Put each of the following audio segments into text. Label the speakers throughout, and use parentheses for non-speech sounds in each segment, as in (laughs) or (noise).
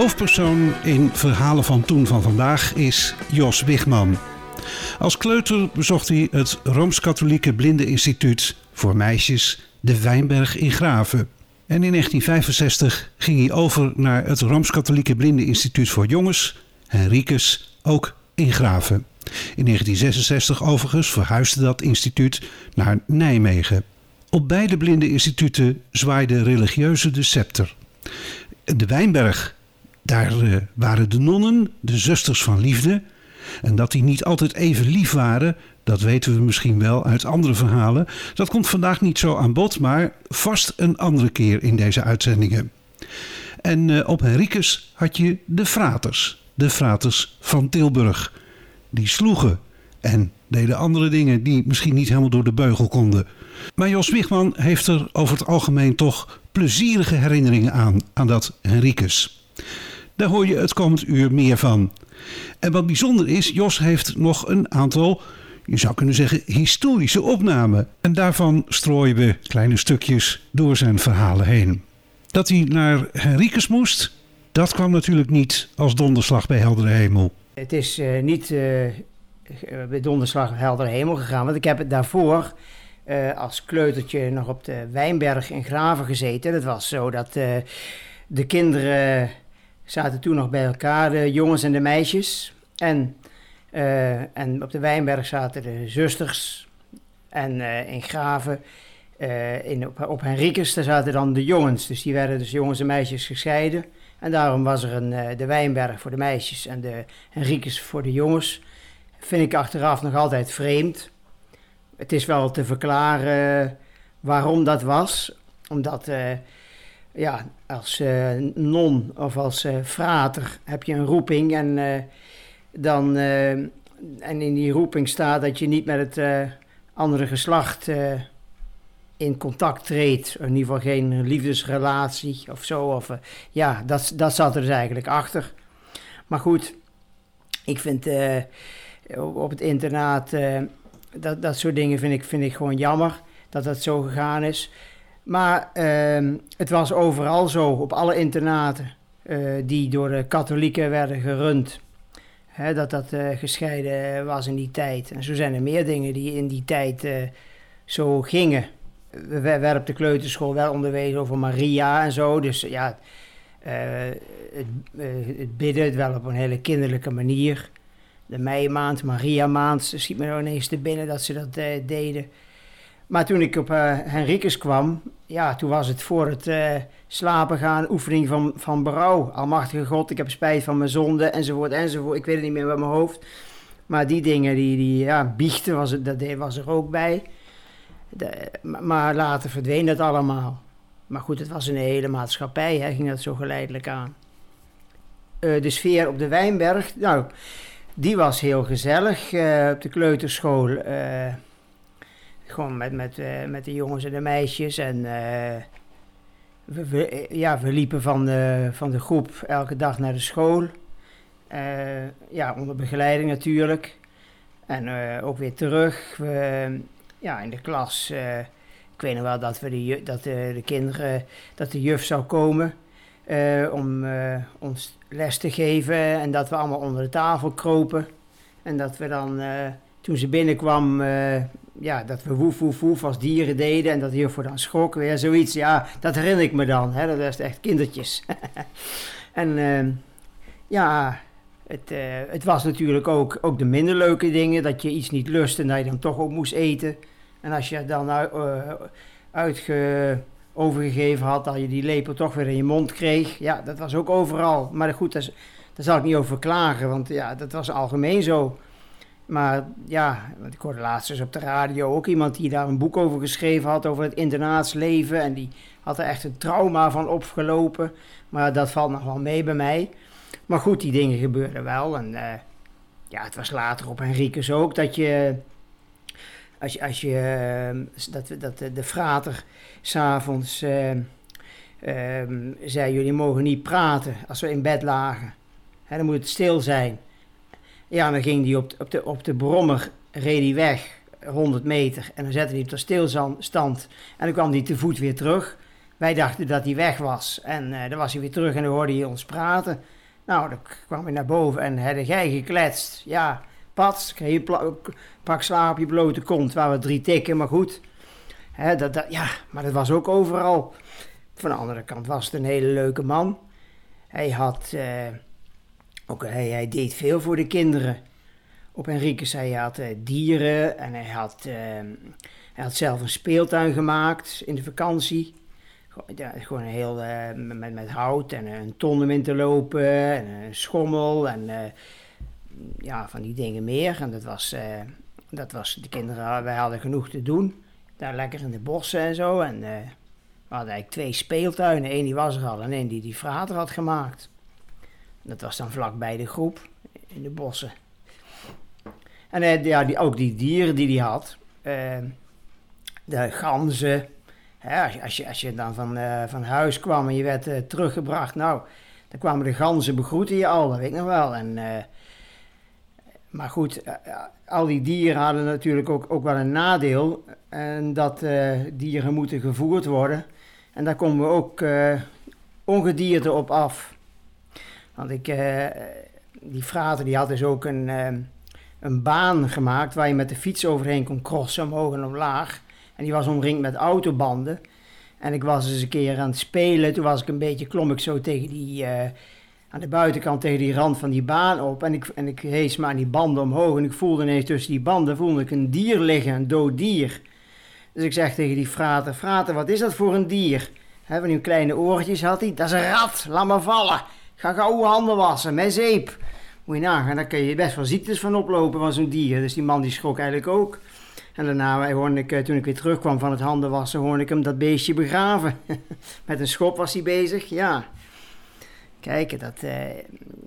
Speaker 1: Hoofdpersoon in Verhalen van Toen van vandaag is Jos Wigman. Als kleuter bezocht hij het Rooms-Katholieke Blindeninstituut voor meisjes de Wijnberg in Graven. En in 1965 ging hij over naar het Rooms-Katholieke Blindeninstituut voor jongens, Henricus, ook in Graven. In 1966 overigens verhuisde dat instituut naar Nijmegen. Op beide blindeninstituten zwaaide religieuze de scepter. De Wijnberg daar uh, waren de nonnen, de zusters van liefde. En dat die niet altijd even lief waren, dat weten we misschien wel uit andere verhalen. Dat komt vandaag niet zo aan bod, maar vast een andere keer in deze uitzendingen. En uh, op Henricus had je de fraters, de fraters van Tilburg. Die sloegen en deden andere dingen die misschien niet helemaal door de beugel konden. Maar Jos Wigman heeft er over het algemeen toch plezierige herinneringen aan, aan dat Henricus. Daar hoor je het komend uur meer van. En wat bijzonder is, Jos heeft nog een aantal, je zou kunnen zeggen, historische opnamen. En daarvan strooien we kleine stukjes door zijn verhalen heen. Dat hij naar Henricus moest, dat kwam natuurlijk niet als donderslag bij heldere hemel.
Speaker 2: Het is uh, niet uh, bij donderslag heldere hemel gegaan, want ik heb het daarvoor uh, als kleutertje nog op de Wijnberg in Graven gezeten. Dat was zo dat de kinderen zaten toen nog bij elkaar, de jongens en de meisjes. En, uh, en op de Wijnberg zaten de zusters. En uh, in Graven, in, op, op daar zaten dan de jongens. Dus die werden dus jongens en meisjes gescheiden. En daarom was er een, de Wijnberg voor de meisjes en de Henricus voor de jongens. Vind ik achteraf nog altijd vreemd. Het is wel te verklaren waarom dat was. Omdat ja, als uh, non of als uh, frater heb je een roeping en, uh, dan, en in die roeping staat dat je niet met het andere geslacht in contact treedt. In ieder geval geen liefdesrelatie of zo. Of, ja, dat, dat zat er dus eigenlijk achter. Maar goed, ik vind op het internaat, dat, dat soort dingen vind ik, vind ik gewoon jammer dat dat zo gegaan is. Maar uh, het was overal zo, op alle internaten uh, die door de katholieken werden gerund. Hè, dat dat uh, gescheiden was in die tijd. En zo zijn er meer dingen die in die tijd uh, zo gingen. We werden op de kleuterschool wel onderwezen over Maria en zo. Dus ja, het, het, bidden, wel op een hele kinderlijke manier. De meimaand, Maria maand, schiet me nou ineens te binnen dat ze dat deden. Maar toen ik op uh, Henricus kwam, ja, toen was het voor het uh, slapen gaan oefening van, van berouw. Almachtige God, ik heb spijt van mijn zonde, enzovoort, enzovoort. Ik weet het niet meer met mijn hoofd. Maar die dingen, die, die ja, biechten, was, het, dat was er ook bij. Maar later verdween dat allemaal. Maar goed, het was een hele maatschappij, hè, ging dat zo geleidelijk aan. Uh, de sfeer op de Wijnberg, nou, die was heel gezellig op de kleuterschool gewoon met, met, uh, met de jongens en de meisjes. En uh, we, we, ja, we liepen van de, van de groep elke dag naar de school. Ja, onder begeleiding natuurlijk. En ook weer terug. We, ja, in de klas. ik weet nog wel dat, we de, dat de, de kinderen, dat de juf zou komen. om ons les te geven. En dat we allemaal onder de tafel kropen. En dat we dan, toen ze binnenkwam, ja, dat we woef, woef, woef als dieren deden en dat hier voor dan schrok weer zoiets. Ja, dat herinner ik me dan. Hè? Dat was echt kindertjes. (laughs) en uh, ja, het, uh, het was natuurlijk ook, ook de minder leuke dingen. Dat je iets niet lust en dat je dan toch ook moest eten. En als je dan uh, uitge, overgegeven had, dat je die lepel toch weer in je mond kreeg. Ja, dat was ook overal. Maar goed, daar, daar zal ik niet over klagen, want ja, dat was algemeen zo. Maar ja, ik hoorde laatst eens op de radio ook iemand die daar een boek over geschreven had, over het internaatsleven. En die had er echt een trauma van opgelopen. Maar dat valt nog wel mee bij mij. Maar goed, die dingen gebeurden wel. En ja, het was later op Henricus ook dat je als je, als je uh, dat, dat de, frater s'avonds uh, zei, jullie mogen niet praten als we in bed lagen. Hè, dan moet het stil zijn. Ja, dan ging die op, op, de, op de brommer, reed hij weg, 100 meter. En dan zette hij op de stilstand. En dan kwam hij te voet weer terug. Wij dachten dat hij weg was. En uh, dan was hij weer terug en dan hoorde hij ons praten. Nou, dan kwam hij naar boven en had jij gekletst. Ja, pats, kreeg je pak slaap je blote kont. Waar we drie tikken, maar goed. Hè, dat, dat, ja, maar dat was ook overal. Van de andere kant was het een hele leuke man. Hij had... Uh, ook, hij, deed veel voor de kinderen. Op Henriques, hij had uh, dieren en hij had, uh, hij had zelf een speeltuin gemaakt in de vakantie. Ja, gewoon heel met, met hout en een ton in te lopen en een schommel en ja, van die dingen meer. En dat was, dat was de kinderen, wij hadden genoeg te doen. Daar lekker in de bossen en zo. En we hadden eigenlijk twee speeltuinen. Eén die was er al en één die die vader had gemaakt. Dat was dan vlakbij de groep in de bossen. En uh, ja, die, ook die dieren die hij had. de ganzen. Hè, als, je, als, je, dan van, van huis kwam en je werd teruggebracht. Nou, dan kwamen de ganzen begroeten je al, dat weet ik nog wel. En maar goed, eh, eh, al die dieren hadden natuurlijk ook, ook wel een nadeel. En dat uh, dieren moeten gevoerd worden. En daar komen we ook ongedierte op af. Want ik, uh, die frater die had dus ook een, een baan gemaakt waar je met de fiets overheen kon crossen, omhoog en omlaag. En die was omringd met autobanden. En ik was eens een keer aan het spelen. Toen was ik een beetje, klom ik zo tegen die aan de buitenkant tegen die rand van die baan op. En ik, en ik hees maar aan die banden omhoog. En ik voelde ineens tussen die banden voelde ik een dier liggen, een dood dier. Dus ik zeg tegen die frater, frater, wat is dat voor een dier? Van die kleine oortjes had hij. Dat is een rat, laat maar vallen. Ga gauw handen wassen, met zeep. Moet je nagaan, daar kun je best wel ziektes van oplopen van zo'n dier. Dus die man die schrok eigenlijk ook. En daarna ik, eh, toen ik weer terugkwam van het handen wassen, hoorde ik hem dat beestje begraven. (laughs) Met een schop was hij bezig, ja. Kijk, dat, uh,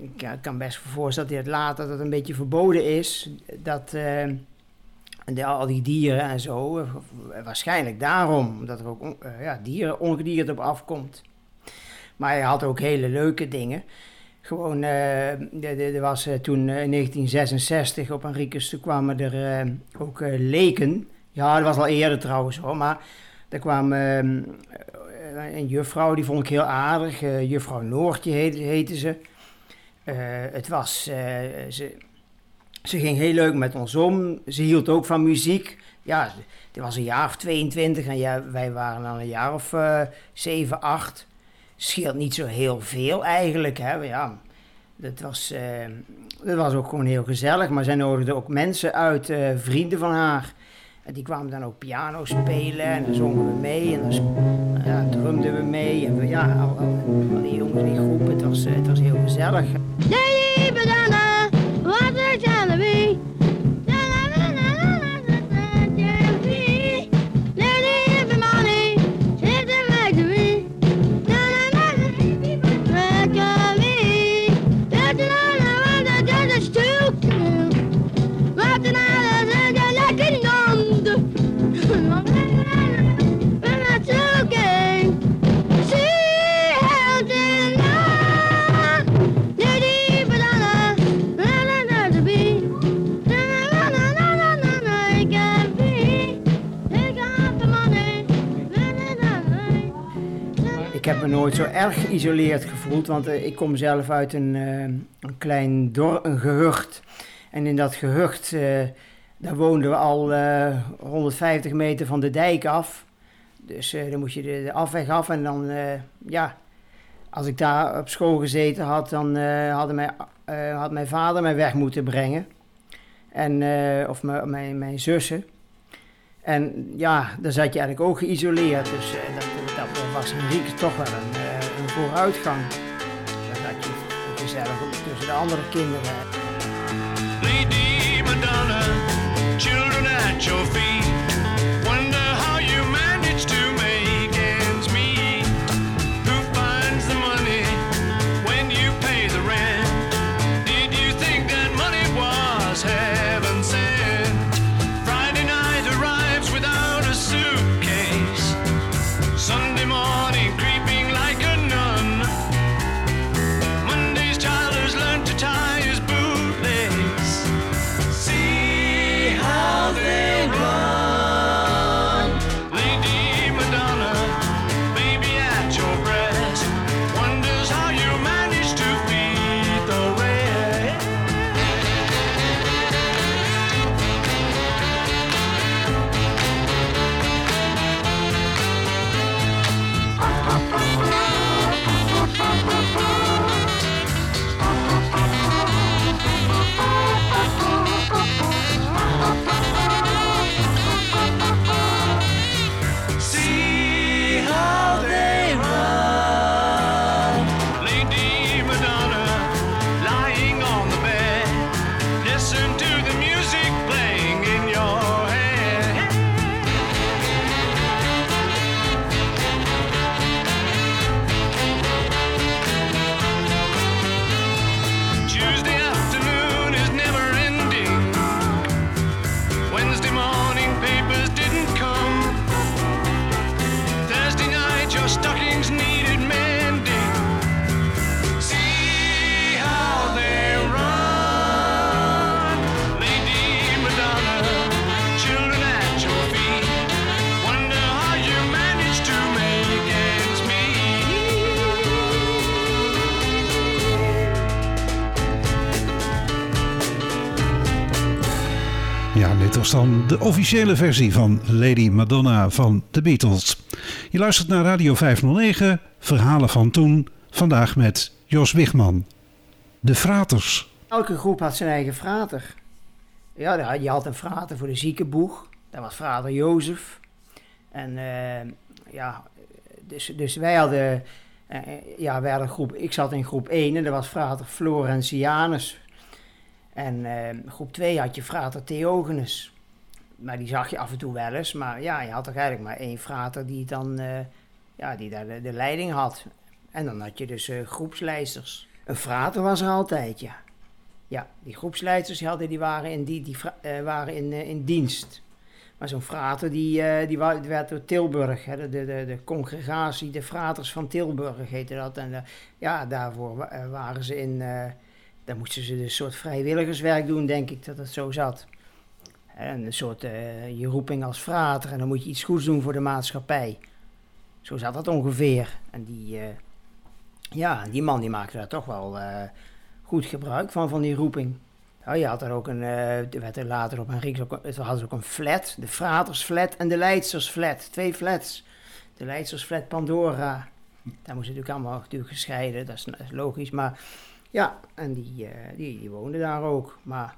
Speaker 2: ik kan best voorstellen dat het later dat een beetje verboden is. Dat uh, de, al die dieren en zo, waarschijnlijk daarom, omdat er ook ja, dieren, ongedierte op afkomt. Maar hij had ook hele leuke dingen. Gewoon, er was toen in 1966 op Henricus, toen kwamen er ook leken. Ja, dat was al eerder trouwens hoor, maar er kwamen eh, een juffrouw, die vond ik heel aardig. Juffrouw Noortje heette, ze. Het was, ze, ze ging heel leuk met ons om. Ze hield ook van muziek. Ja, het was een jaar of 22 en ja, wij waren dan een jaar of uh, 7, 8. Scheelt niet zo heel veel eigenlijk. Hè. Ja, dat, was, dat was ook gewoon heel gezellig. Maar zij nodigde ook mensen uit, vrienden van haar. En die kwamen dan ook piano spelen en dan zongen we mee en dan ja, drumden we mee. En ja, al, die jongens die groep, het was, het was heel gezellig.
Speaker 3: Lady Banana,
Speaker 2: zo erg geïsoleerd gevoeld. Want uh, ik kom zelf uit een, uh, een klein dorp, een gehucht. En in dat gehucht, uh, daar woonden we al 150 meter van de dijk af. Dus dan moest je de, afweg af. En dan, ja, als ik daar op school gezeten had, dan hadden mijn, had mijn vader mij weg moeten brengen. En, of mijn, mijn, zussen. En ja, dan zat je eigenlijk ook geïsoleerd. Dus was Henrique toch wel een, uh, een vooruitgang. Dat je gezellig tussen de andere kinderen. Lady Madonna, children at your feet.
Speaker 1: Officiële versie van Lady Madonna van The Beatles. Je luistert naar Radio 509, verhalen van toen, vandaag met Jos Wigman. De Fraters.
Speaker 2: Elke groep had zijn eigen frater. Ja, je had een frater voor de ziekenboeg. Dat was frater Jozef. En uh, ja, dus, dus wij hadden, uh, ja, wij hadden groep, ik zat in groep 1 en dat was frater Florentianus. En uh, groep 2 had je frater Theogenes. Maar die zag je af en toe wel eens. Maar ja, je had toch eigenlijk maar één frater die dan, ja, die daar de, leiding had. En dan had je dus groepsleiders. Een frater was er altijd, ja. Ja, die groepsleiders hadden, die waren in, die, die, waren in, in dienst. Maar zo'n frater die, uh, die, werd door Tilburg, hè, de, de, de, congregatie, de fraters van Tilburg heette dat. En uh, ja, daarvoor uh, waren ze in, uh, daar moesten ze dus een soort vrijwilligerswerk doen, denk ik dat het zo zat. En een soort je roeping als frater en dan moet je iets goeds doen voor de maatschappij. Zo zat dat ongeveer. En die, ja, die man die maakte daar toch wel goed gebruik van, van die roeping. Ja, je had er ook een, werd er later op een Rieks ook, het hadden ook een flat, de Fratersflat en de Leidsersflat, twee flats. De Leidsersflat Pandora, daar moest natuurlijk allemaal natuurlijk gescheiden, dat is, logisch, maar ja, en die, die, die woonde daar ook. Maar,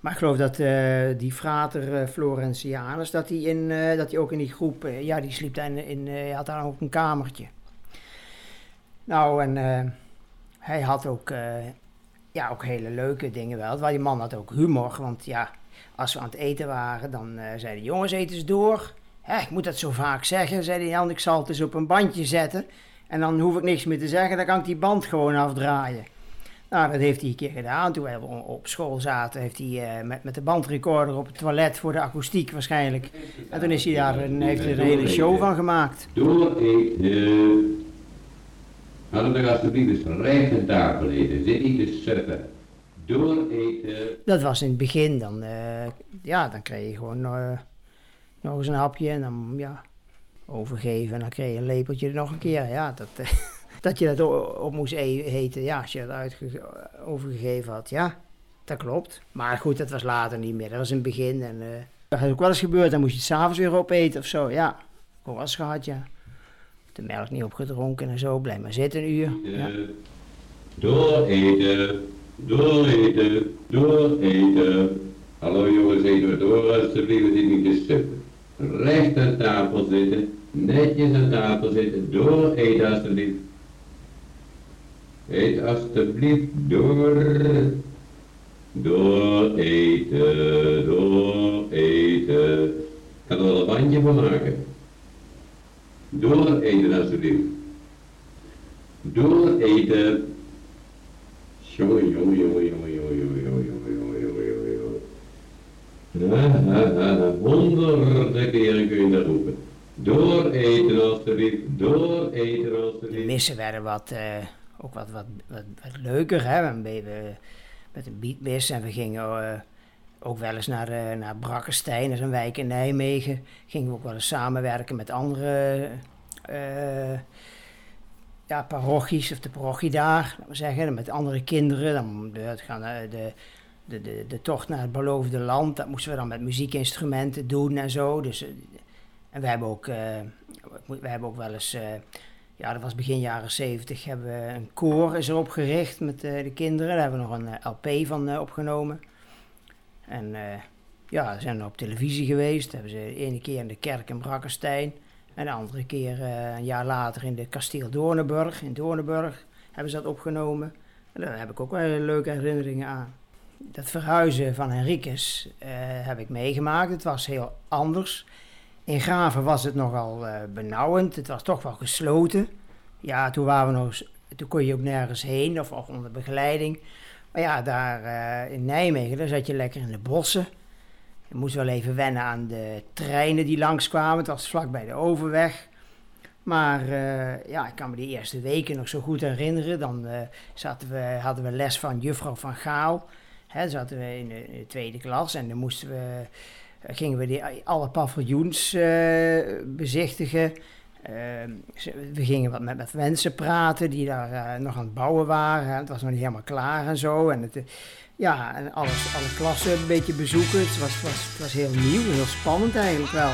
Speaker 2: maar ik geloof dat uh, die frater Florentianus, dat hij in, dat hij ook in die groep, ja, die sliep daar in, in had daar ook een kamertje. Nou, en hij had ook ja, ook hele leuke dingen wel. Waar die man had ook humor. Want ja, als we aan het eten waren, dan uh, zei de jongens, eten eens door. Hè, ik moet dat zo vaak zeggen, zei hij. Jan, ik zal het eens op een bandje zetten. En dan hoef ik niks meer te zeggen, dan kan ik die band gewoon afdraaien. Nou, dat heeft hij een keer gedaan. Toen we op school zaten, heeft hij uh, met, met de bandrecorder op het toilet voor de akoestiek waarschijnlijk. En toen is hij daar een, heeft hij er een hele show van gemaakt.
Speaker 4: Door eten. Hadden we alsjeblieft eens recht en tafel eten. Zit niet te suffen. Door eten.
Speaker 2: Dat was in het begin. Dan, uh, ja, dan kreeg je gewoon uh, nog eens een hapje en dan ja, overgeven. En dan kreeg je een lepeltje nog een keer. Ja, dat, (laughs) dat je dat op moest eten. Ja, als je dat overgegeven had. Ja, dat klopt. Maar goed, dat was later niet meer. Dat was in het begin. En dat is ook wel eens gebeurd. Dan moest je het s'avonds weer opeten of zo. Ja, hoe was gehad, ja de melk niet opgedronken en zo, blijf maar zitten een uur. Ja.
Speaker 4: Door eten, door eten, door eten. Hallo jongens, eten we door alsjeblieft, is niet te stuk. Recht aan tafel zitten, netjes aan tafel zitten, door eten alsjeblieft. Eet alsjeblieft door. Door eten, door eten. Ik kan er wel een bandje van maken. Door eten alsjeblieft. Door eten. Jongen, jongen, jongen, jongen, jongen, jongen, jongen, jongen, jongen, jongen, jongen, jongen. Honderden keren kun je dat roepen. Door eten alsjeblieft, door eten alsjeblieft.
Speaker 2: De missen werden wat, uh, ook wat, wat, wat, wat leuker, hè. We, met een beatmis en we gingen... Uh, ook wel eens naar, uh, naar Brakkestein, dat is een wijk in Nijmegen. Gingen we ook wel eens samenwerken met andere uh, ja, parochies of de parochie daar, laten we zeggen, met andere kinderen. Dan de, de, de, de, de tocht naar het beloofde land, dat moesten we dan met muziekinstrumenten doen en zo. Dus, en we hebben ook, we hebben ook wel eens ja, dat was begin jaren 70, hebben we een koor is erop gericht met uh, de kinderen. Daar hebben we nog een LP van uh, opgenomen. En uh, ja, we zijn op televisie geweest. Hebben ze de ene keer in de kerk in Brakkenstein. En de andere keer een jaar later in de kasteel Doornenburg. In Doornenburg hebben ze dat opgenomen. En daar heb ik ook wel leuke herinneringen aan. Dat verhuizen van Henriques heb ik meegemaakt. Het was heel anders. In Graven was het nogal benauwend. Het was toch wel gesloten. Ja, toen, waren we nog, toen kon je ook nergens heen of, of onder begeleiding. Maar ja, daar uh, in Nijmegen, daar zat je lekker in de bossen. Je moest wel even wennen aan de treinen die langskwamen. Het was vlak bij de overweg. Maar uh, ja, ik kan me die eerste weken nog zo goed herinneren. Dan uh, zaten we, hadden we les van juffrouw van Gaal. Hè, zaten we in de, tweede klas en dan moesten we, gingen we die, alle paviljoens bezichtigen. Ehm, we gingen wat met, mensen praten die daar uh, nog aan het bouwen waren. Het was nog niet helemaal klaar en zo. En het, ja, en alles, alle klassen een beetje bezoeken. Het was, was, het was heel nieuw, heel spannend eigenlijk wel.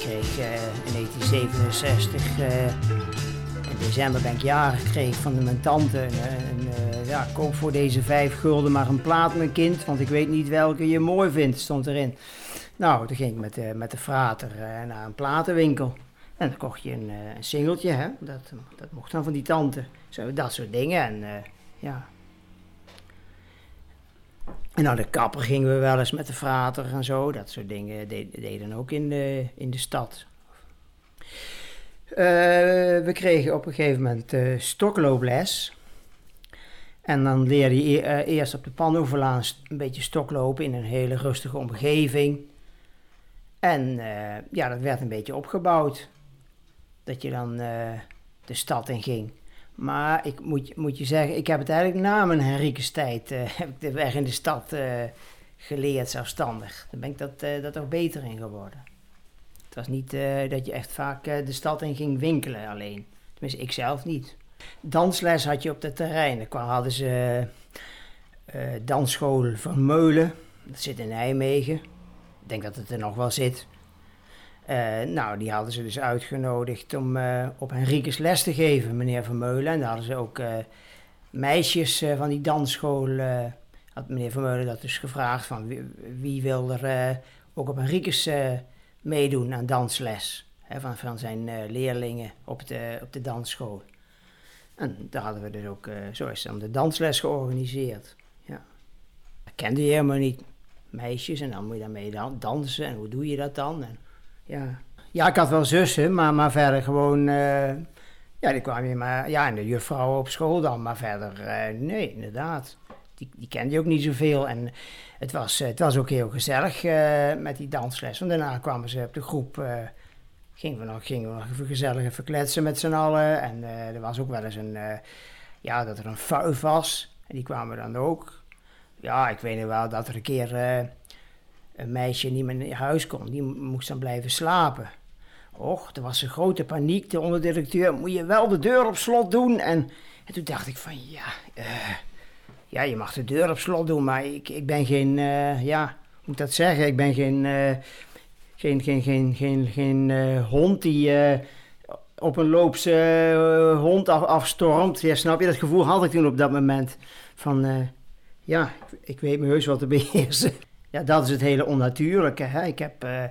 Speaker 2: Kreeg eh, in 1967, eh, in december ben ik jarig gekregen van mijn tante. Een, eh, ja, koop voor deze vijf gulden maar een plaat, mijn kind, want ik weet niet welke je mooi vindt, stond erin. Nou, toen ging ik met, de met de frater naar een platenwinkel. En dan kocht je een, singeltje, hè? Dat, dat mocht dan van die tante. Zo, dat soort dingen. En ja, en naar de kapper gingen we wel eens met de frater en zo. Dat soort dingen de- deden ook in de, in de stad. Eh, we kregen op een gegeven moment eh stoklooples. En dan leerde je e- eh, eerst op de Panoverlaan een beetje stoklopen in een hele rustige omgeving. En ja, dat werd een beetje opgebouwd. Dat je dan de stad in ging. Maar ik moet, moet je zeggen, ik heb het eigenlijk na mijn Henricus tijd eh, (laughs) heb ik de weg in de stad eh, geleerd zelfstandig. Daar ben ik dat, eh, dat ook beter in geworden. Het was niet dat je echt vaak de stad in ging winkelen alleen. Tenminste, ik zelf niet. Dansles had je op het terrein. Daar hadden ze dansschool van Meulen. Dat zit in Nijmegen. Ik denk dat het er nog wel zit. Eh, nou, die hadden ze dus uitgenodigd om eh, op Henricus les te geven, meneer Vermeulen. En daar hadden ze ook eh, meisjes van die dansschool, had meneer Vermeulen dat dus gevraagd van wie, wil er ook op Henricus eh, meedoen aan dansles. Hè, van, van zijn leerlingen op de, op de dansschool. En daar hadden we dus ook, zo is dan de dansles georganiseerd. Ja. Dat kende je helemaal niet. Meisjes en dan moet je daarmee dan dansen en hoe doe je dat dan? En, ja. ja, ik had wel zussen, maar, maar verder gewoon... eh, ja, die kwamen je maar... Ja, en de juffrouwen op school dan, maar verder... eh, nee, inderdaad. Die, die kende je ook niet zoveel. En het was, het was ook heel gezellig eh, met die dansles. Want daarna kwamen ze op de groep... gingen, we nog, gingen we nog gezellig even kletsen met z'n allen. En er was ook wel eens een... ja, dat er een vuif was. En die kwamen dan ook. Ja, ik weet nog wel dat er een keer... een meisje niet meer naar huis kon. Die moest dan blijven slapen. Och, er was een grote paniek. De onderdirecteur, moet je wel de deur op slot doen? En, en toen dacht ik van, ja, eh, ja, je mag de deur op slot doen, maar ik, ik ben geen, eh, ja, moet dat zeggen? Ik ben geen, eh, geen, geen, geen, geen, geen hond die op een loopse hond af, afstormt. Ja, snap je? Dat gevoel had ik toen op dat moment. Van, ja, ik, ik weet me heus wat te (laughs) beheersen. Ja, dat is het hele onnatuurlijke. Hè? Ik heb... eh,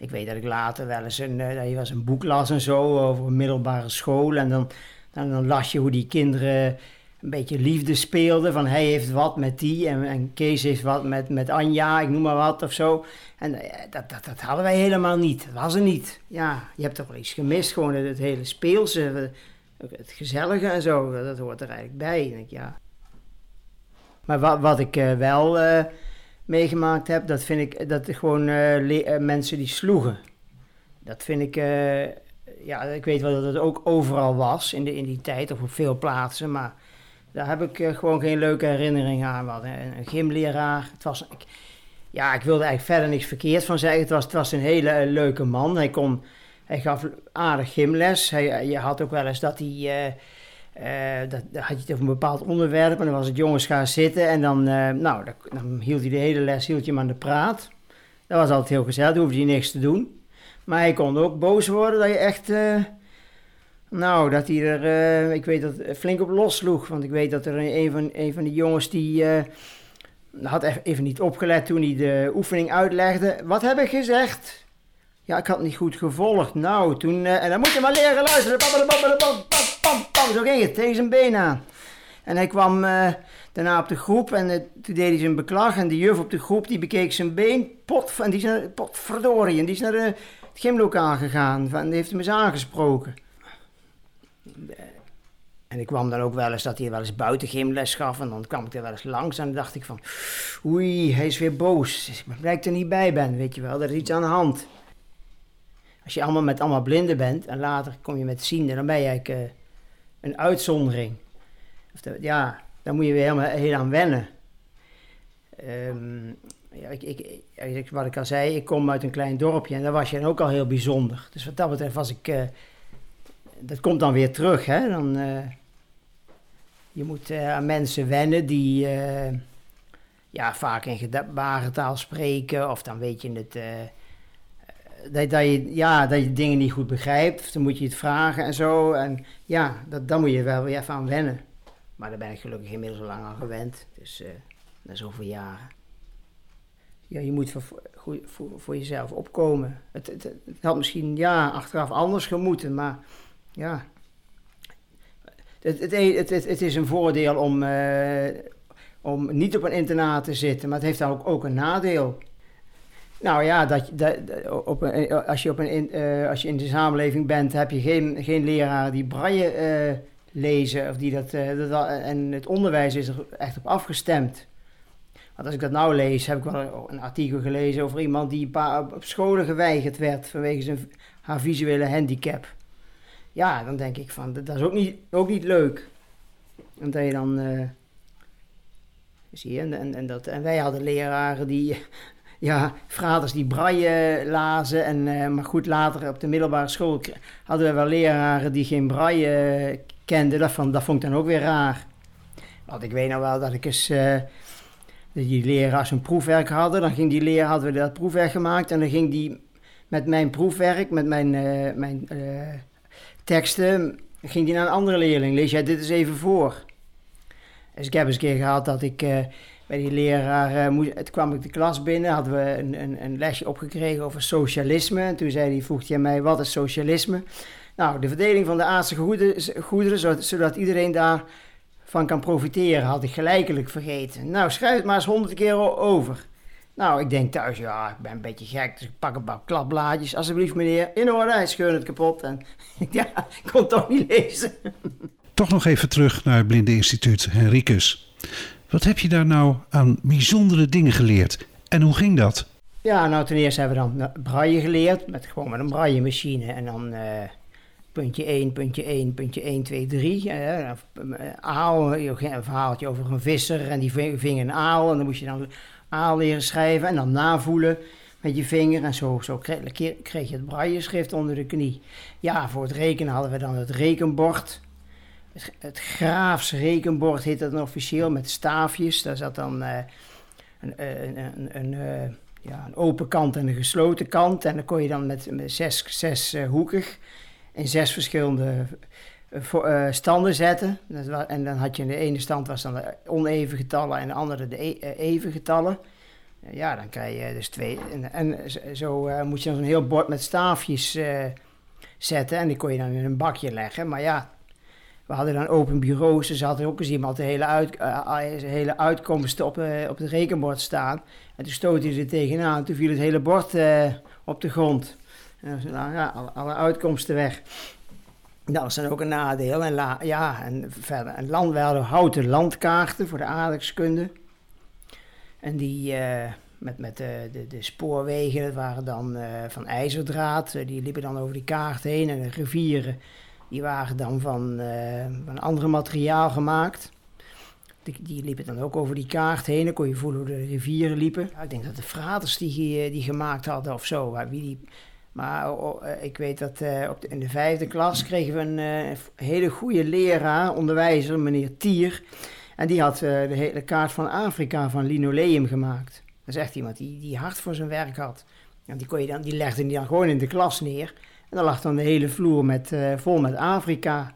Speaker 2: ik weet dat ik later wel eens een, eh, dat was een boek las en zo over een middelbare school. En dan, dan, las je hoe die kinderen een beetje liefde speelden. Van hij heeft wat met die en, en Kees heeft wat met, met Anja, ik noem maar wat of zo. En eh, dat, dat, dat hadden wij helemaal niet. Dat was er niet. Ja, je hebt toch wel iets gemist. Gewoon het, het hele speelse, het, gezellige en zo. Dat hoort er eigenlijk bij. Ik denk, ja. Maar wat, wat ik wel meegemaakt heb, dat vind ik dat gewoon eh, eh, mensen die sloegen. Dat vind ik, eh, ja, ik weet wel dat het ook overal was in, de, in die tijd, of op veel plaatsen, maar daar heb ik gewoon geen leuke herinneringen aan. Hadden een, een gymleraar, het was, ik, ja, ik wilde eigenlijk verder niks verkeerd van zeggen. Het was, het was een hele leuke man. Hij, kon, hij gaf aardig gymles. Hij, je had ook wel eens dat hij... eh, dat, had je het over een bepaald onderwerp en dan was het jongens gaan zitten en dan, eh, nou, dan, hield hij de hele les hield je hem aan de praat. Dat was altijd heel gezellig, dan hoefde hij niks te doen. Maar hij kon ook boos worden dat je echt, eh, nou, dat hij er, ik weet dat, flink op los sloeg. Want ik weet dat er een, van, een van die jongens die had even, niet opgelet toen hij de oefening uitlegde. Wat heb ik gezegd? Ja, ik had niet goed gevolgd. Nou, toen, en dan moet je maar leren luisteren. Zo ging het, tegen zijn been aan. En hij kwam eh, daarna op de groep en eh, toen deed hij zijn beklag. En de juf op de groep, die bekeek zijn been. Pot, en die is naar, potverdorie. En die is naar de, het gymlokaal gegaan. Van, die heeft hem eens aangesproken. En ik kwam dan ook wel eens dat hij wel eens buiten gymles gaf. En dan kwam ik er wel eens langs en dacht ik van... Oei, hij is weer boos. Ik blij dat ik er niet bij ben, weet je wel. Er is iets aan de hand. Als je allemaal met allemaal blinden bent en later kom je met zienden, dan ben je eigenlijk eh, een uitzondering. Of ja, daar moet je weer helemaal heel aan wennen. Ehm, ja, ik, ik, wat ik al zei, ik kom uit een klein dorpje en daar was je dan ook al heel bijzonder. Dus wat dat betreft was ik... eh, dat komt dan weer terug, hè. Dan, eh, je moet eh, aan mensen wennen die ja, vaak in gebarentaal spreken. Of dan weet je het... dat, dat, je, ja, dat je dingen niet goed begrijpt. Dan moet je het vragen en zo. En ja, dat, daar moet je wel weer even aan wennen. Maar daar ben ik gelukkig inmiddels al lang aan gewend. Dus eh na zoveel jaren. Ja, je moet voor, voor, voor, jezelf opkomen. Het, het, had misschien ja, achteraf anders gemoeten, maar ja. Het, het, het, het, is een voordeel om, eh, om niet op een internaat te zitten, maar het heeft dan ook, ook een nadeel. Nou ja, dat, dat, op een, als, je op een, in- eh, als je in de samenleving bent, heb je geen, geen leraren die braille eh, lezen. Of die dat, eh, dat, en het onderwijs is er echt op afgestemd. Want als ik dat nou lees, heb ik wel een artikel gelezen over iemand die op scholen geweigerd werd vanwege zijn, haar visuele handicap. Ja, dan denk ik van, dat, is ook niet, ook niet leuk. En dat je dan... eh, zie je, en, en, dat, en wij hadden leraren die ja, vaders die braille lazen. En, eh, maar goed, later op de middelbare school hadden we wel leraren die geen braille kenden. Dat, vond- ik dan ook weer raar. Want ik weet nou wel dat ik eens... eh, die leraars een proefwerk hadden. Dan ging die leraar, hadden we dat proefwerk gemaakt. En dan ging die met mijn proefwerk, met mijn, eh, mijn teksten... ging die naar een andere leerling. Lees jij dit eens even voor. Dus ik heb eens een keer gehad dat ik... bij die leraar eh, moest, het kwam ik de klas binnen, hadden we een, een, een lesje opgekregen over socialisme. En toen zei hij, vroeg hij mij, wat is socialisme? Nou, de verdeling van de aardse goederen, zodat, iedereen daarvan kan profiteren, had ik gelijkelijk vergeten. Nou, schrijf het maar eens honderd keer over. Nou, ik denk thuis, ja, ik ben een beetje gek, dus ik pak een paar klapblaadjes. Alsjeblieft, meneer, in orde, hij scheurde het kapot. En (laughs) ja, ik kon het toch niet lezen.
Speaker 1: Toch nog even terug naar het Blindeninstituut Henricus. Wat heb je daar nou aan bijzondere dingen geleerd? En hoe ging dat?
Speaker 2: Ja, nou ten eerste hebben we dan braille geleerd, met, gewoon met een braille machine. En dan eh, puntje 1, puntje 1, puntje 1, 2, 3. eh, of, eh, aal, een verhaaltje over een visser en die ving ving een aal. En dan moest je dan aal leren schrijven en dan navoelen met je vinger. En zo, zo kreeg, kreeg je het braille schrift onder de knie. Ja, voor het rekenen hadden we dan het rekenbord. Het, Graafs rekenbord heet dat dan officieel, met staafjes. Daar zat dan... eh, een, een, een, een, eh, ja, een open kant en een gesloten kant. En dan kon je dan met, zes, zes uh, hoekig in zes verschillende uh, standen zetten. En dan had je in de ene stand was dan de oneven getallen en de andere de e even getallen. Ja, dan krijg je dus twee. En, en zo moet je dan zo'n heel bord met staafjes zetten. En die kon je dan in een bakje leggen. Maar ja, we hadden dan open bureaus. Dus hadden ook eens iemand de hele, uit, uh, hele uitkomsten op, op het rekenbord staan. En toen stootte hij er tegenaan. Toen viel het hele bord op de grond. En dan nou, ja, alle, uitkomsten weg. Dat was dan ook een nadeel. En, ja, en verder. En land, we hadden houten landkaarten voor de aardrijkskunde. En die met, met de, de, de, spoorwegen, dat waren dan van ijzerdraad. die liepen dan over die kaart heen. En de rivieren die waren dan van, uh, van ander materiaal gemaakt. Die, die, liepen dan ook over die kaart heen. Dan kon je voelen hoe de rivieren liepen. Ik denk dat de fraters die, eh, die gemaakt hadden of zo. Wie die, maar oh, uh, ik weet dat op in de vijfde klas kregen we een hele goede leraar, onderwijzer, meneer Tier. En die had de hele kaart van Afrika van linoleum gemaakt. Dat is echt iemand die, die hard voor zijn werk had. En die, kon je dan, die legde die dan gewoon in de klas neer. En dan lag dan de hele vloer met, uh, vol met Afrika.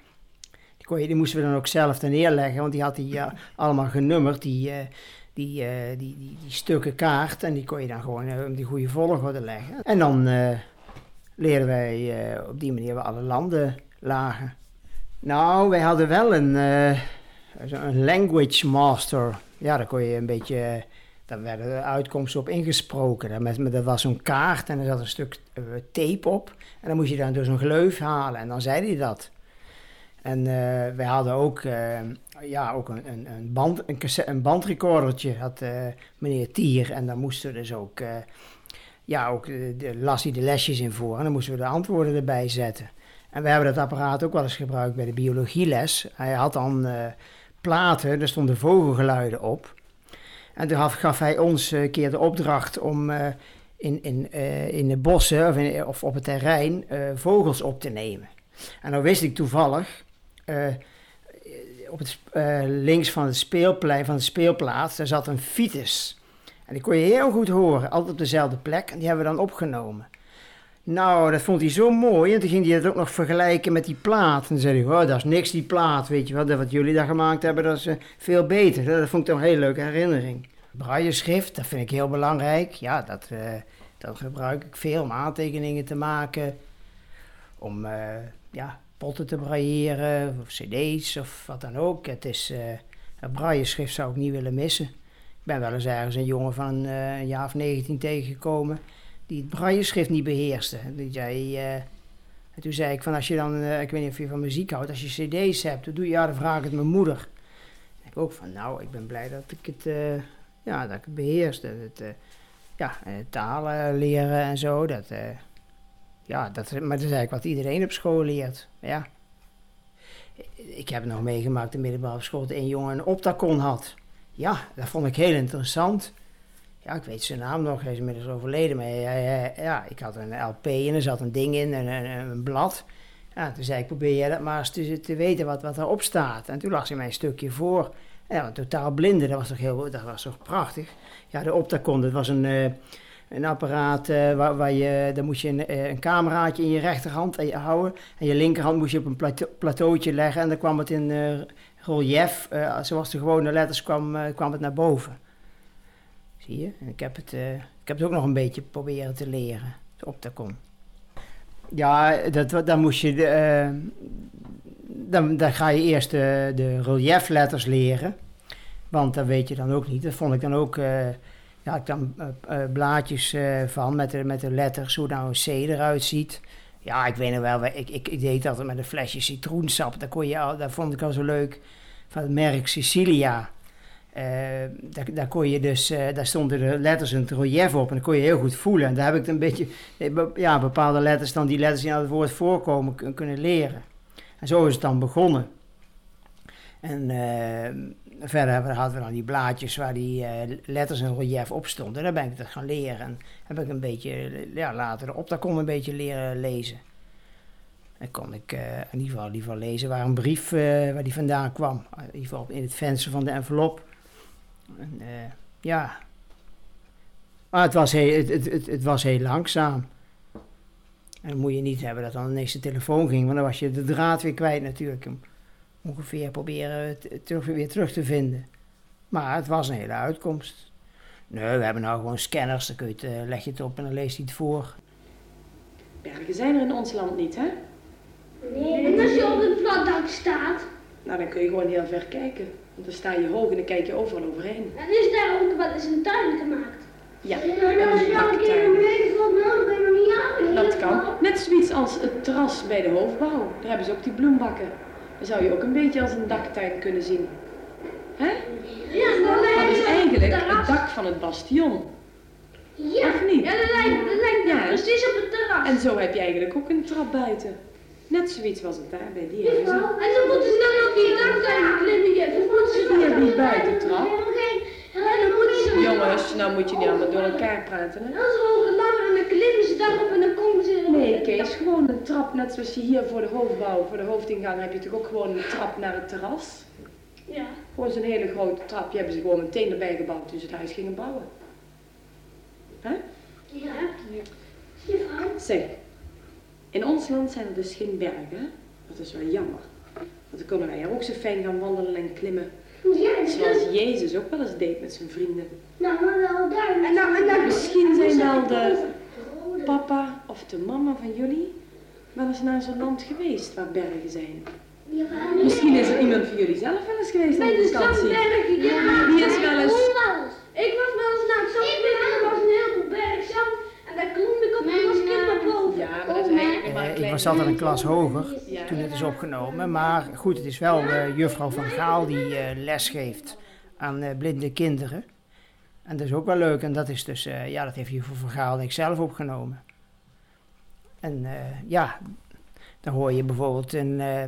Speaker 2: Die, kon je, die moesten we dan ook zelf neerleggen, want die had die uh, allemaal genummerd, die, uh, die, die, die, die, stukken kaart. En die kon je dan gewoon op die goede volgorde leggen. En dan leerden wij op die manier waar alle landen lagen. Nou, wij hadden wel een, een language master. Ja, daar kon je een beetje daar werden de uitkomsten op ingesproken. Dat was zo'n kaart en er zat een stuk uh, tape op. En dan moest je dan door zo'n gleuf halen en dan zei hij dat. En uh, wij hadden ook, uh, ja, ook een, een, een, band, een, een bandrecordertje, had meneer Tier. En dan moesten we dus ook, ja, ook de, las de lesjes in voor. En dan moesten we de antwoorden erbij zetten. En we hebben dat apparaat ook wel eens gebruikt bij de biologieles. Hij had dan platen, er stonden vogelgeluiden op. En toen gaf hij ons een keer de opdracht om uh, in, in, uh, in de bossen of, in, of op het terrein vogels op te nemen. En dan wist ik toevallig, op het, links van het speelplein, van de speelplaats, daar zat een fiets. En die kon je heel goed horen, altijd op dezelfde plek. En die hebben we dan opgenomen. Nou, dat vond hij zo mooi. En toen ging hij dat ook nog vergelijken met die plaat. En zei hij, oh, dat is niks die plaat, weet je wat. Wat jullie daar gemaakt hebben, dat is uh, veel beter. Dat vond ik toch een hele leuke herinnering. Braille schrift, dat vind ik heel belangrijk. Ja, dat, uh, dat gebruik ik veel om aantekeningen te maken. Om, uh, ja, potten te brailleren, of cd's, of wat dan ook. Het is, het braille schrift zou ik niet willen missen. Ik ben wel eens ergens een jongen van een jaar of 19 tegengekomen die het braille-schrift niet beheerste. Die zei, en toen zei ik van als je dan, uh, ik weet niet of je van muziek houdt, als je cd's hebt, dan doe je, ja, dan vraag ik het mijn moeder. Ik ook van nou, ik ben blij dat ik het, uh, ja, dat ik het beheerste. Het, ja, talen leren en zo, dat, ja, dat, maar dat is eigenlijk wat iedereen op school leert. Ja. Ik heb nog meegemaakt in de middelbare school dat een jongen een optakon had. Ja, dat vond ik heel interessant ja, ik weet zijn naam nog, hij is inmiddels overleden. Maar ja, ja, ik had een LP en er zat een ding in, een, een, blad. Ja, toen zei ik, probeer jij dat maar eens te, te weten wat, wat erop staat. En toen lag ze mij een stukje voor. Ja, totaal blinde, dat was toch heel, dat was toch prachtig. Ja, de Optacon, dat was een, uh, een apparaat uh, waar, waar, je, daar moest je een, uh, een cameraatje in je rechterhand houden. En je linkerhand moest je op een plateau, plateautje leggen en dan kwam het in relief, zoals de gewone letters kwam, kwam het naar boven. Zie je? En ik heb het, uh, ik heb het ook nog een beetje proberen te leren. Op de kon. Ja, dat, dan moest je. Uh, dan, dan ga je eerst de, de reliefletters leren. Want dat weet je dan ook niet. Dat vond ik dan ook. Uh, ja, ik dan blaadjes van met de, met de letters, hoe nou een C eruit ziet. Ja, ik weet nog wel, ik, ik, deed dat met een flesje citroensap. Dat, kon je al, vond ik al zo leuk. Van het merk Sicilia. Uh, daar, kon je dus, uh, daar stonden de letters het relief op en dat kon je heel goed voelen. En daar heb ik een beetje, eh, ja, bepaalde letters dan die letters die aan het woord voorkomen kunnen leren. En zo is het dan begonnen. En uh, verder hadden we dan die blaadjes waar die letters in relief op stonden. En daar ben ik dat gaan leren. En heb ik een beetje, ja, later op, daar kon een beetje leren lezen. En kon ik in ieder geval, in ieder geval lezen waar een brief, waar die vandaan kwam. In ieder geval in het venster van de envelop. En, uh, ja. Maar het was heel, het, het, het, het was heel langzaam. En dan moet je niet hebben dat dan ineens de telefoon ging, want dan was je de draad weer kwijt natuurlijk. Om Ongeveer proberen het het terug, weer terug te vinden. Maar het was een hele uitkomst. Nee, we hebben nou gewoon scanners, dan kun je het, eh, leg je het op en dan leest hij het voor.
Speaker 5: Bergen zijn er in ons land niet, hè?
Speaker 3: Nee, en als je op een plat dak staat,
Speaker 5: Nou, dan kun je gewoon heel ver kijken. Want dan sta je hoog en dan kijk je overal overheen.
Speaker 3: dan is daar ook wel eens een tuin gemaakt.
Speaker 5: Ja,
Speaker 3: Nou, dan als je al een keer
Speaker 5: daktuin.
Speaker 3: beneden komt, dan ben je nog niet aan.
Speaker 5: Dat kan. Net zoiets als het terras bij de hoofdbouw. Daar hebben ze ook die bloembakken. Dan zou je ook een beetje als een daktuin kunnen zien. Hè?
Speaker 3: Ja,
Speaker 5: Dat is eigenlijk het dak van het bastion.
Speaker 3: Ja,
Speaker 5: Of niet?
Speaker 3: ja dat lijkt, dat lijkt
Speaker 5: Ja.
Speaker 3: precies op het terras.
Speaker 5: En zo heb je eigenlijk ook een trap buiten. Net zoiets was het daar bij die huizen.
Speaker 3: En dan moeten ze dan ook die daktuin klimmen. Ja, dan moeten ze. Ja, dan moeten ze...
Speaker 5: Jongens, nou moet je niet allemaal door elkaar praten, hè?
Speaker 3: Dan is er ook langer en dan klimmen ze daarop en dan komen ze...
Speaker 5: Nee, Kees, gewoon een trap, net zoals je hier voor de hoofdbouw, voor de hoofdingang, heb je toch ook gewoon een trap naar het terras?
Speaker 3: Ja.
Speaker 5: Gewoon zo'n hele grote trap, die hebben ze gewoon meteen erbij gebouwd toen ze het huis gingen bouwen. Hè?
Speaker 3: Ja. Juffrouw.
Speaker 5: Zeg, in ons land zijn er dus geen bergen. Dat is wel jammer. Want dan kunnen wij hier ook zo fijn gaan wandelen en klimmen.
Speaker 3: Ja,
Speaker 5: Zoals Jezus ook wel eens deed met zijn vrienden.
Speaker 3: Nou, maar wel daar. En dan, en dan,
Speaker 5: Misschien zijn wel de papa of de mama van jullie wel eens naar zo'n land geweest waar bergen zijn. Misschien is er iemand van jullie zelf wel eens geweest op vakantie.
Speaker 3: Zandbergen, ja.
Speaker 5: Wie is wel eens-
Speaker 3: Ik was wel eens naar het Zandbergen, er was een heel veel berg zand. En daar klom ik op en was naar boven.
Speaker 5: Ja, maar dat is eigenlijk nog maar een
Speaker 2: Eh, ik was altijd een klas hoger
Speaker 5: Ja.
Speaker 2: toen het is opgenomen. Maar goed, het is wel eh, juffrouw Van Gaal die eh, les geeft aan eh, blinde kinderen. En dat is ook wel leuk. En dat is dus, eh, ja, dat heeft juffrouw Van Gaal en ik zelf opgenomen. En eh, ja, dan hoor je bijvoorbeeld een, eh,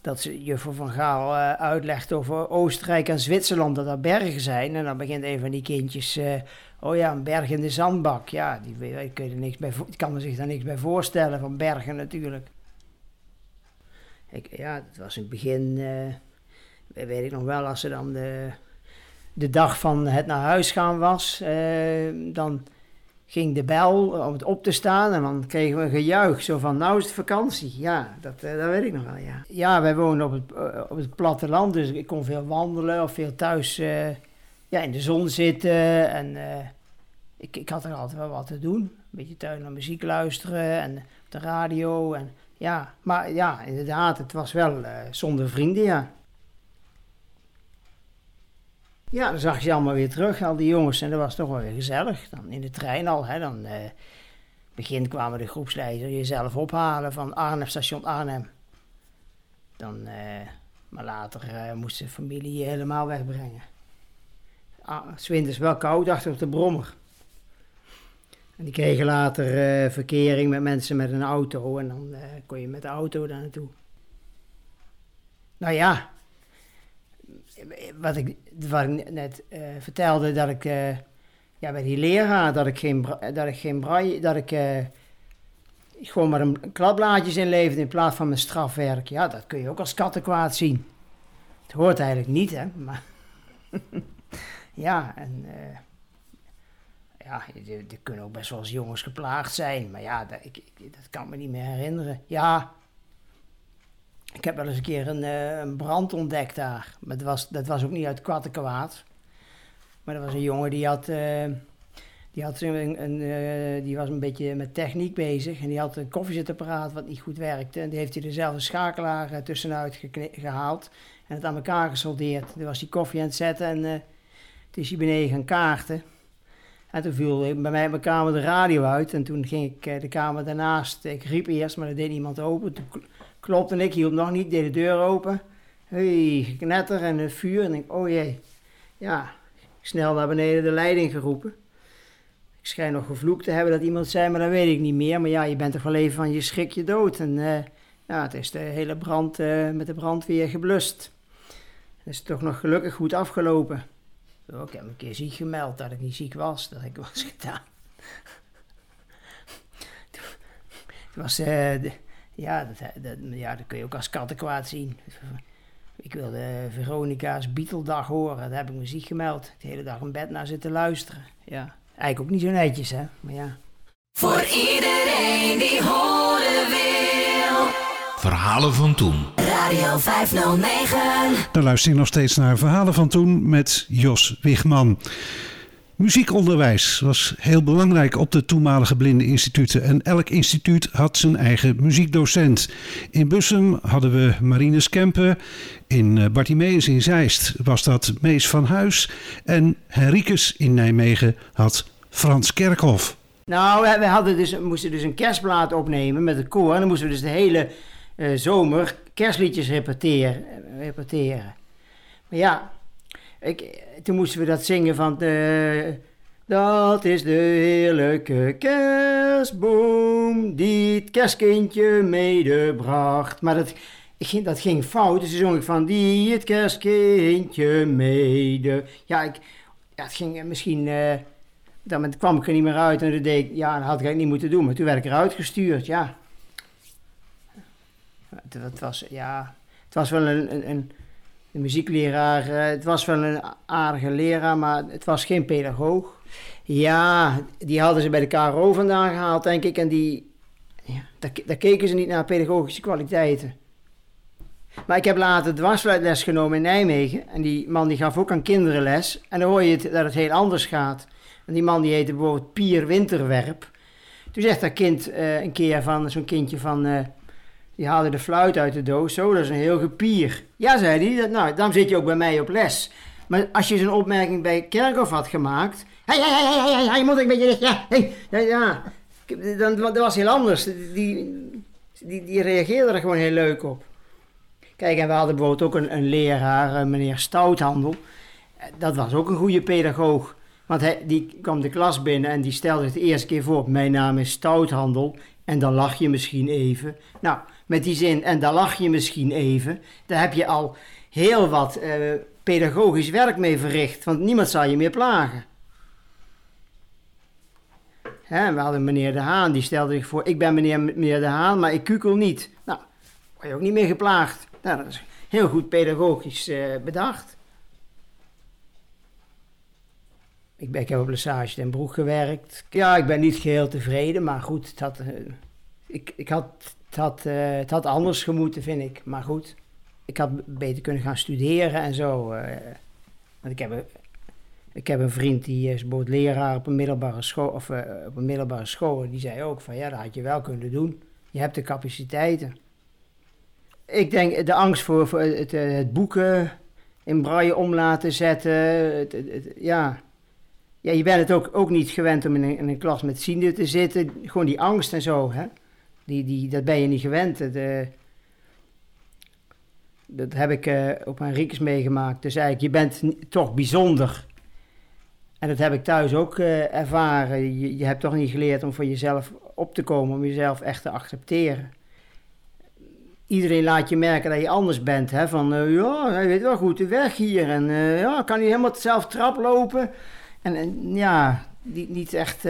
Speaker 2: dat ze juffrouw Van Gaal eh, uitlegt over Oostenrijk en Zwitserland, dat er bergen zijn. En dan begint een van die kindjes, eh, oh ja, een berg in de zandbak. Ja, die, die er niks bij, kan er zich daar niks bij voorstellen, van bergen natuurlijk. Ik, ja, dat was in het begin, eh, weet ik nog wel, als ze dan de, de dag van het naar huis gaan was, dan ging de bel om het op te staan en dan kregen we een gejuich. Zo van, nou is het vakantie. Ja, dat, eh, dat weet ik nog wel, ja. Ja, wij wonen op het, eh, op het platteland, dus ik kon veel wandelen of veel thuis eh, ja, in de zon zitten. En eh, ik, ik had er altijd wel wat te doen. Een beetje thuis naar muziek luisteren en op de radio. En, ja, maar ja, inderdaad, het was wel eh, zonder vrienden, ja. Ja, dan zag je ze allemaal weer terug, al die jongens. En dat was toch wel weer gezellig. Dan in de trein al, hè. Dan eh begin kwamen de groepsleider jezelf ophalen van Arnhem, station Arnhem. Dan, eh, maar later eh, moest de familie je helemaal wegbrengen. Ah, 's winters wel koud achter op de brommer. En die kregen later eh, verkering met mensen met een auto. En dan kon je met de auto daar naartoe. Nou ja, wat ik, wat ik net eh, vertelde, dat ik eh, ja, bij die leraar, dat ik geen, dat ik geen braille, dat ik eh, gewoon maar een kladblaadjes inleverde in plaats van mijn strafwerk. Ja, dat kun je ook als kattenkwaad zien. Het hoort eigenlijk niet, hè, maar (laughs) ja, en ja, er, kunnen ook best wel eens jongens geplaagd zijn, maar ja, dat, ik, ik- dat kan me niet meer herinneren. Ja, ik heb wel eens een keer een, eh, een brand ontdekt daar. Maar dat was, dat was ook niet uit kwattenkwaad. Maar dat was een jongen die had, eh, die, had een, een, eh, die was een beetje met techniek bezig. En die had een koffiezetapparaat wat niet goed werkte. En die heeft hij dezelfde schakelaar eh, tussenuit gehaald. En het aan elkaar gesoldeerd. Toen was die koffie aan het zetten en eh toen is hij beneden gaan kaarten. En toen viel bij mij in mijn kamer de radio uit. En toen ging ik de kamer daarnaast. Ik riep eerst, maar er deed niemand open. Kl- klopte ik, hielp nog niet, deed de deur open. Hey, geknetter en een vuur. En ik, oh jee. Ja, snel naar beneden de leiding geroepen. Ik schijn nog gevloekt te hebben dat iemand zei, maar dat weet ik niet meer. Maar ja, je bent toch wel even van je schrik je dood. En eh, ja, het is de hele brand eh, met de brandweer geblust. Het is toch nog gelukkig goed afgelopen. Zo, ik heb een keer ziek gemeld dat ik niet ziek was, dat ik was (laughs) gedaan. Toen was, eh, ja, dat, dat, ja, dat kun je ook als kattenkwaad zien. Ik wilde Veronica's Beatle-dag horen, daar heb ik me ziek gemeld. De hele dag in bed naar zitten luisteren. Ja. Eigenlijk ook niet zo netjes, hè. Maar ja.
Speaker 6: Voor iedereen die horen wil.
Speaker 7: Verhalen van toen.
Speaker 6: Radio 509.
Speaker 1: Dan luister je nog steeds naar Verhalen van Toen met Jos Wigman. Muziekonderwijs was heel belangrijk op de toenmalige blindeninstituten en elk instituut had zijn eigen muziekdocent. In Bussum hadden we Marines Kempen, in eh, Bartimeus in Zeist was dat Mees van Huis en Henricus in Nijmegen had Frans Kerkhoff.
Speaker 2: Nou, we, we hadden dus, moesten dus een kerstplaat opnemen met het koor. En dan moesten we dus de hele eh, zomer kerstliedjes repeteren, repeteren. Maar ja, ik, toen moesten we dat zingen van... De, dat is de heerlijke kerstboom die het kerstkindje medebracht. Maar dat, dat ging fout, dus toen zong ik van die het kerstkindje mede... Ja, ik, ja het ging misschien... eh, dan kwam ik er niet meer uit en toen deed ik, ja, dat had ik eigenlijk niet moeten doen. Maar toen werd ik eruit gestuurd, ja. Het was, ja, het was wel een, een, een, een muziekleraar, eh, het was wel een aardige leraar, maar het was geen pedagoog. Ja, die hadden ze bij de KRO vandaan gehaald, denk ik. En die, ja, daar, daar keken ze niet naar pedagogische kwaliteiten. Maar ik heb later dwarsfluitles genomen in Nijmegen. En die man die gaf ook aan kinderen les. En dan hoor je het, dat het heel anders gaat. En die man die heette bijvoorbeeld Pier Winterwerp. Toen zegt dat kind eh, een keer van, zo'n kindje van... eh, die haalde de fluit uit de doos. Zo, dat is een heel gepier. Ja, zei hij. Nou, dan zit je ook bij mij op les. Maar als je zo'n opmerking bij Kerkhoff had gemaakt... Hé, hé, hé, hé, hé, moet een beetje. Ja, hé, ja, ja. Dan, dat was heel anders. Die, die, die reageerde er gewoon heel leuk op. Kijk, en we hadden bijvoorbeeld ook een, een leraar, eh, meneer Stouthandel. Dat was ook een goede pedagoog. Want hij, die kwam de klas binnen en die stelde het de eerste keer voor. Mijn naam is Stouthandel en dan lach je misschien even. Nou, met die zin en dan lach je misschien even. Daar heb je al heel wat eh, pedagogisch werk mee verricht. Want niemand zal je meer plagen. Hè, we hadden meneer De Haan, die stelde zich voor... Ik ben meneer, meneer De Haan, maar ik kukel niet. Nou, word je ook niet meer geplaagd. Nou, dat is heel goed pedagogisch eh, bedacht. Ik, ben, ik heb op Lesage Den Broek gewerkt. Ja, ik ben niet geheel tevreden, maar goed, het had, eh, ik, ik had, het, had, eh, het had anders gemoeten, vind ik. Maar goed, ik had beter kunnen gaan studeren en zo. eh. want ik heb, een- ik heb een vriend die is bijvoorbeeld leraar op een middelbare school, of eh, op een middelbare school. Die zei ook van, ja, dat had je wel kunnen doen. Je hebt de capaciteiten. Ik denk de angst voor, voor het, het boeken in braille om laten zetten. Ja. ja, je bent het ook, ook niet gewend om in een, in een klas met zienden te zitten. Gewoon die angst en zo, hè. Die, die, dat ben je niet gewend. Het, eh, dat heb ik eh, op mijn Riekes meegemaakt. Dus eigenlijk, je bent toch bijzonder. En dat heb ik thuis ook eh, ervaren. Je, je hebt toch niet geleerd om voor jezelf op te komen, om jezelf echt te accepteren iedereen laat je merken dat je anders bent. Hè? Van, ja, hij weet wel goed de weg hier. En ja, kan hij helemaal zelf trap lopen. En, ja, niet echt...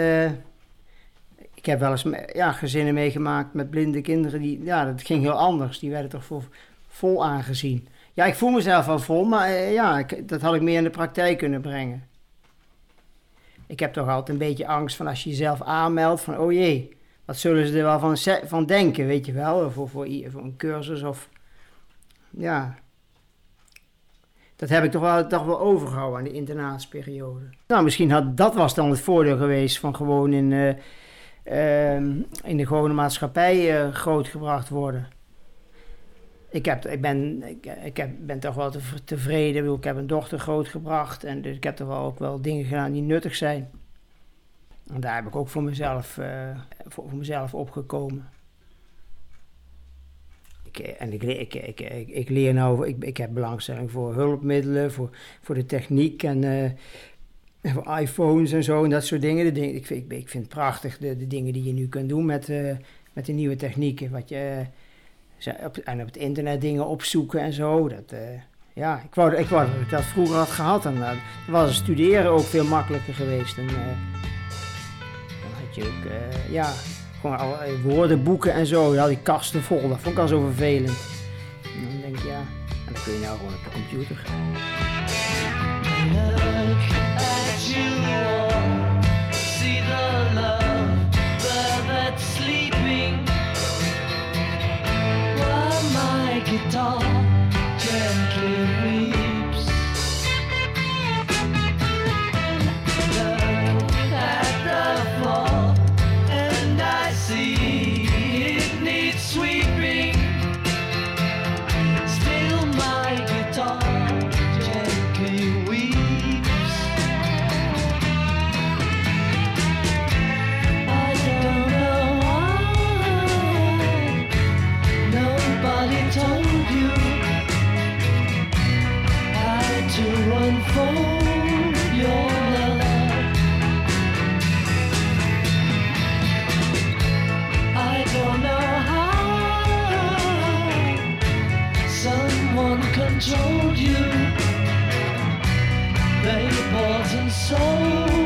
Speaker 2: ik heb wel eens ja, gezinnen meegemaakt met blinde kinderen. Die, ja, dat ging heel anders. Die werden toch vol, aangezien. Ja, ik voel mezelf wel vol, maar eh, ja, ik, dat had ik meer in de praktijk kunnen brengen. Ik heb toch altijd een beetje angst van als je jezelf aanmeldt van, oh jee, wat zullen ze er wel van, van denken, weet je wel, voor, voor, een cursus of, ja. Dat heb ik toch wel, toch wel overgehouden aan die internaatsperiode. Nou, misschien had dat was dan het voordeel geweest van gewoon in, eh, in de gewone maatschappij eh, grootgebracht worden. Ik, heb, ik, ben, ik, ik heb, ben toch wel te- tevreden. Ik, heb een dochter grootgebracht en dus ik heb toch wel ook wel dingen gedaan die nuttig zijn. En daar heb ik ook voor mezelf, eh, voor, voor mezelf opgekomen. Ik, eh, en ik, ik, ik, ik, ik leer nou, ik, ik heb belangstelling voor hulpmiddelen, voor, voor de techniek en iPhones en zo en dat soort dingen. De dingen ik, vind, ik, vind het prachtig, de, de dingen die je nu kunt doen met, eh, met de nieuwe technieken. Wat je, eh, op, en op het internet dingen opzoeken en zo. Dat, eh, ja, ik wou, wou dat ik dat vroeger had gehad. Dan was studeren ook veel makkelijker geweest. En, dan had je ook, ja, gewoon allerlei woordenboeken en zo. Ja, die kasten vol. Dat vond ik al zo vervelend. En dan denk ik, ja, en dan kun je nou gewoon op de computer.
Speaker 8: Guitar someone controlled you. They bought and sold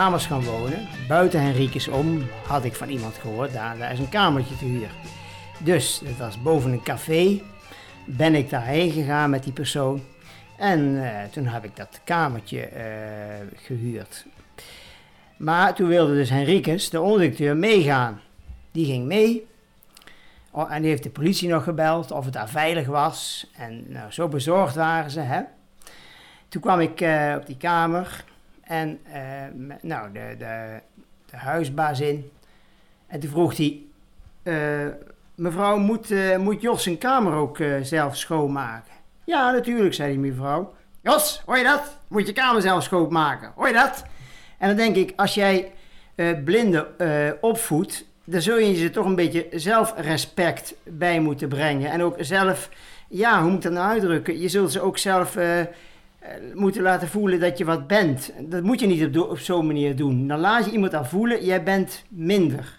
Speaker 2: gaan wonen. Buiten Henriques om had ik van iemand gehoord, daar, daar is een kamertje te huur. Dus, het was boven een café. Ben ik daarheen gegaan met die persoon. En eh, toen heb ik dat kamertje eh, gehuurd. Maar toen wilde dus Henriques, de onderdirecteur, meegaan. Die ging mee. Oh, en die heeft de politie nog gebeld of het daar veilig was. En nou, zo bezorgd waren ze. Hè? Toen kwam ik eh, op die kamer. En eh, nou, de, de, de huisbaas in. En toen vroeg hij... eh, mevrouw, moet, eh, moet Jos zijn kamer ook zelf schoonmaken? Ja, natuurlijk, zei die mevrouw. Jos, hoor je dat? Moet je kamer zelf schoonmaken. Hoor je dat? En dan denk ik, als jij blinden opvoedt... dan zul je ze toch een beetje zelfrespect bij moeten brengen. En ook zelf... Ja, hoe moet ik dat nou uitdrukken? Je zult ze ook zelf... eh, moeten laten voelen dat je wat bent. Dat moet je niet op, op zo'n manier doen. Dan laat je iemand aan voelen, jij bent minder.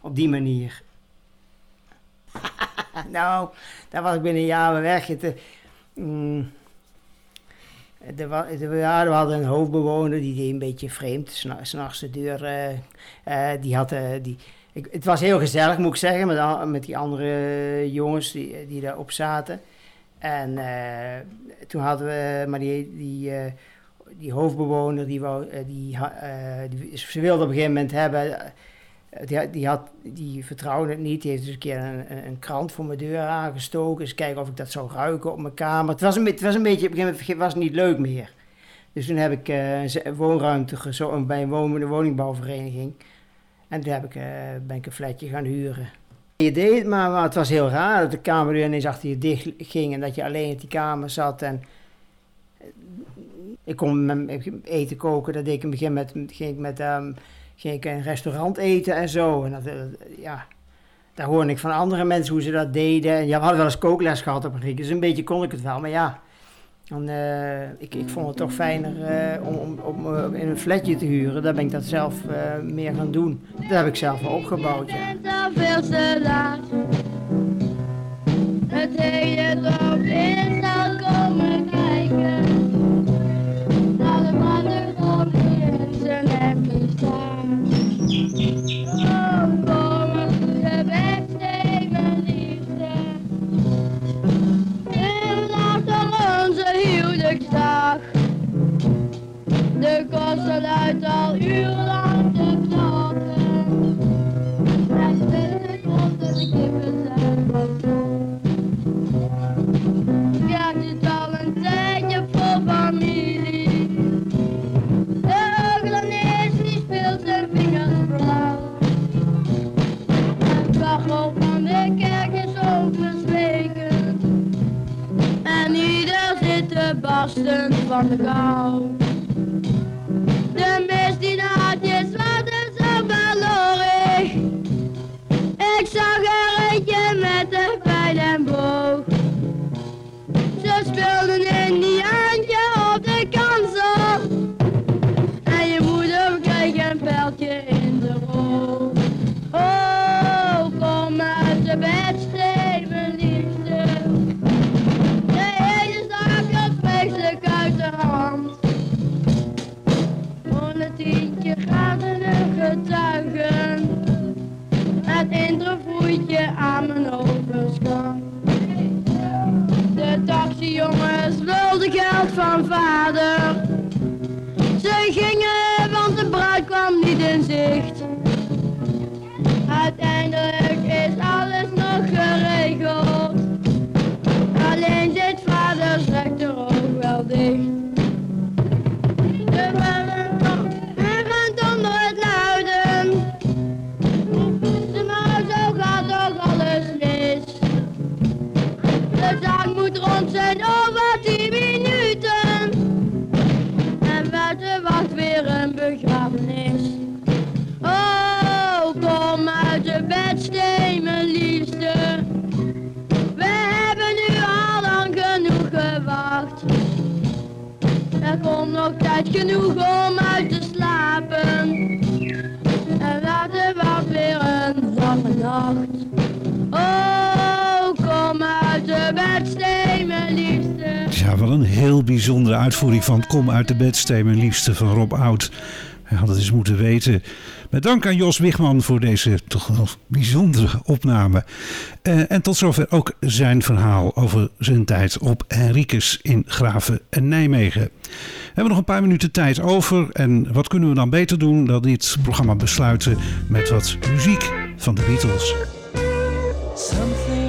Speaker 2: Op die manier. (laughs) nou, daar was ik binnen een jaar weg. Het, eh, mm, ja, we hadden een hoofdbewoner, die deed een beetje vreemd. S'na- S'nachts de deur, eh, die had... die, het was heel gezellig, moet ik zeggen, met, al- met die andere jongens die, die daarop zaten. En eh, toen hadden we, maar die, die, eh, die hoofdbewoner, die, wou, eh, die, die, ze wilde op een gegeven moment hebben, die, die, had, die vertrouwde het niet, die heeft dus een keer een, een, krant voor mijn deur aangestoken, eens kijken of ik dat zou ruiken op mijn kamer. Het was een, het was een beetje, op een gegeven moment was niet leuk meer. Dus toen heb ik een woonruimte gezocht bij een woningbouwvereniging. En toen heb ik, ben ik een flatje gaan huren. Je deed maar, het was heel raar dat de kamerdeur ineens achter je dicht ging en dat je alleen in die kamer zat. En eh, ik kon eten koken, dat deed ik in het begin met, ging ik met ehm, ging ik in een restaurant eten en zo. En dat, eh, ja, daar hoorde ik van andere mensen hoe ze dat deden. En ja, we hadden wel eens kookles gehad op een Griek, dus een beetje kon ik het wel. Maar ja, eh, ik, ik vond het toch fijner eh, om, om, eh, in een flatje te huren. Daar ben ik dat zelf meer gaan doen. Dat heb ik zelf opgebouwd, ja.
Speaker 3: Het hele dorp is
Speaker 1: bijzondere uitvoering van Kom uit de bedstee, mijn liefste van Rob Oud. Hij had het eens moeten weten. Met dank aan Jos Wigman voor deze toch wel bijzondere opname. Eh, en tot zover ook zijn verhaal over zijn tijd op Henricus in Graven en Nijmegen. We hebben nog een paar minuten tijd over. En wat kunnen we dan beter doen dan dit programma besluiten met wat muziek van de Beatles.
Speaker 8: Something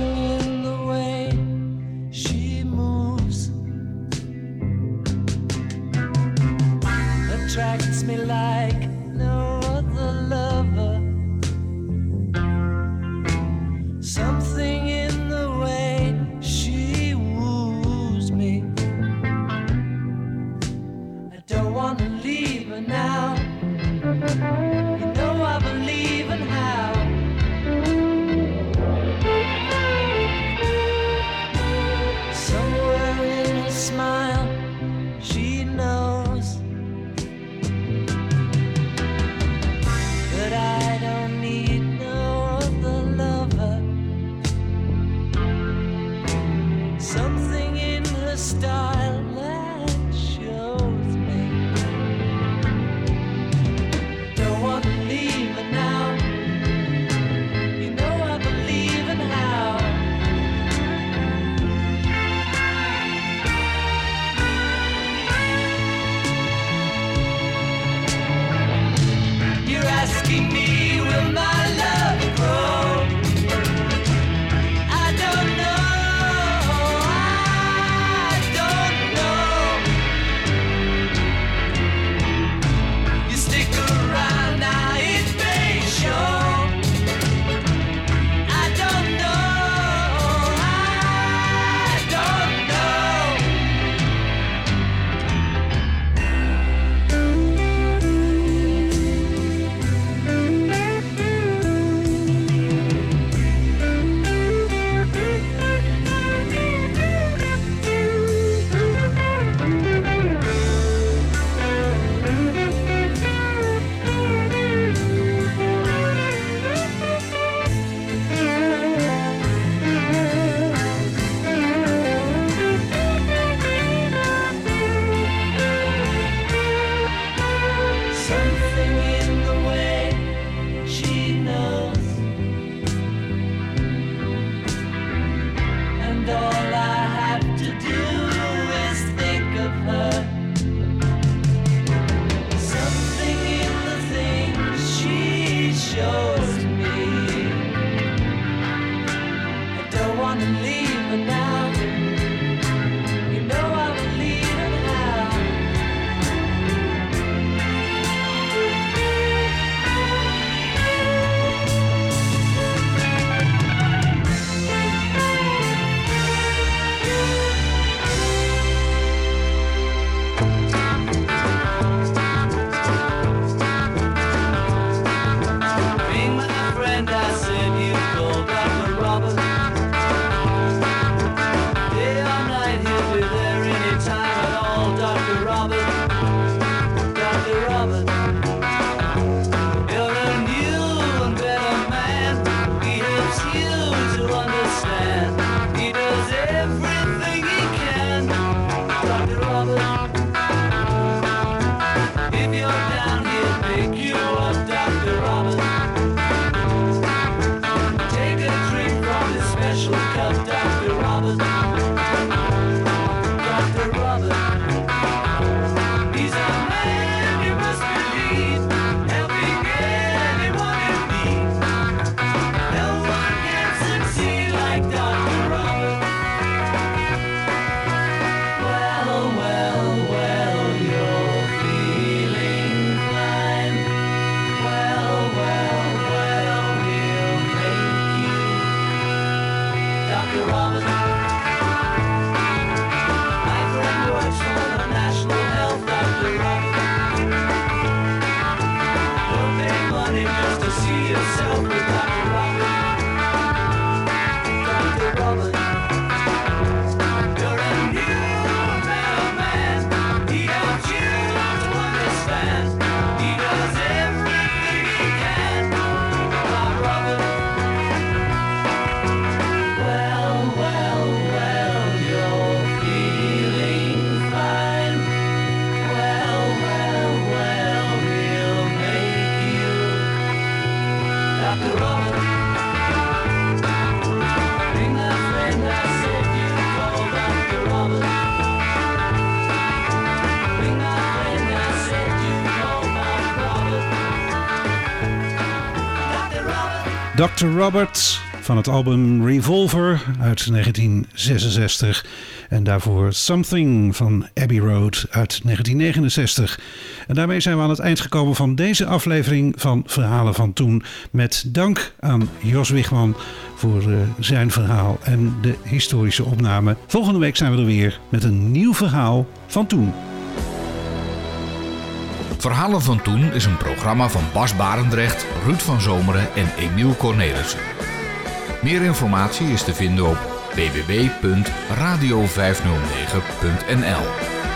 Speaker 8: wanna leave, but
Speaker 1: Dr. Robert. Van het album Revolver uit 1966. En daarvoor Something van Abbey Road uit 1969. En daarmee zijn we aan het eind gekomen van deze aflevering van Verhalen van Toen. Met dank aan Jos Wigman voor eh, zijn verhaal en de historische opname. Volgende week zijn we er weer met een nieuw verhaal van toen.
Speaker 7: Verhalen van Toen is een programma van Bas Barendrecht, Ruud van Zomeren en Emiel Cornelissen. Meer informatie is te vinden op www.radio509.nl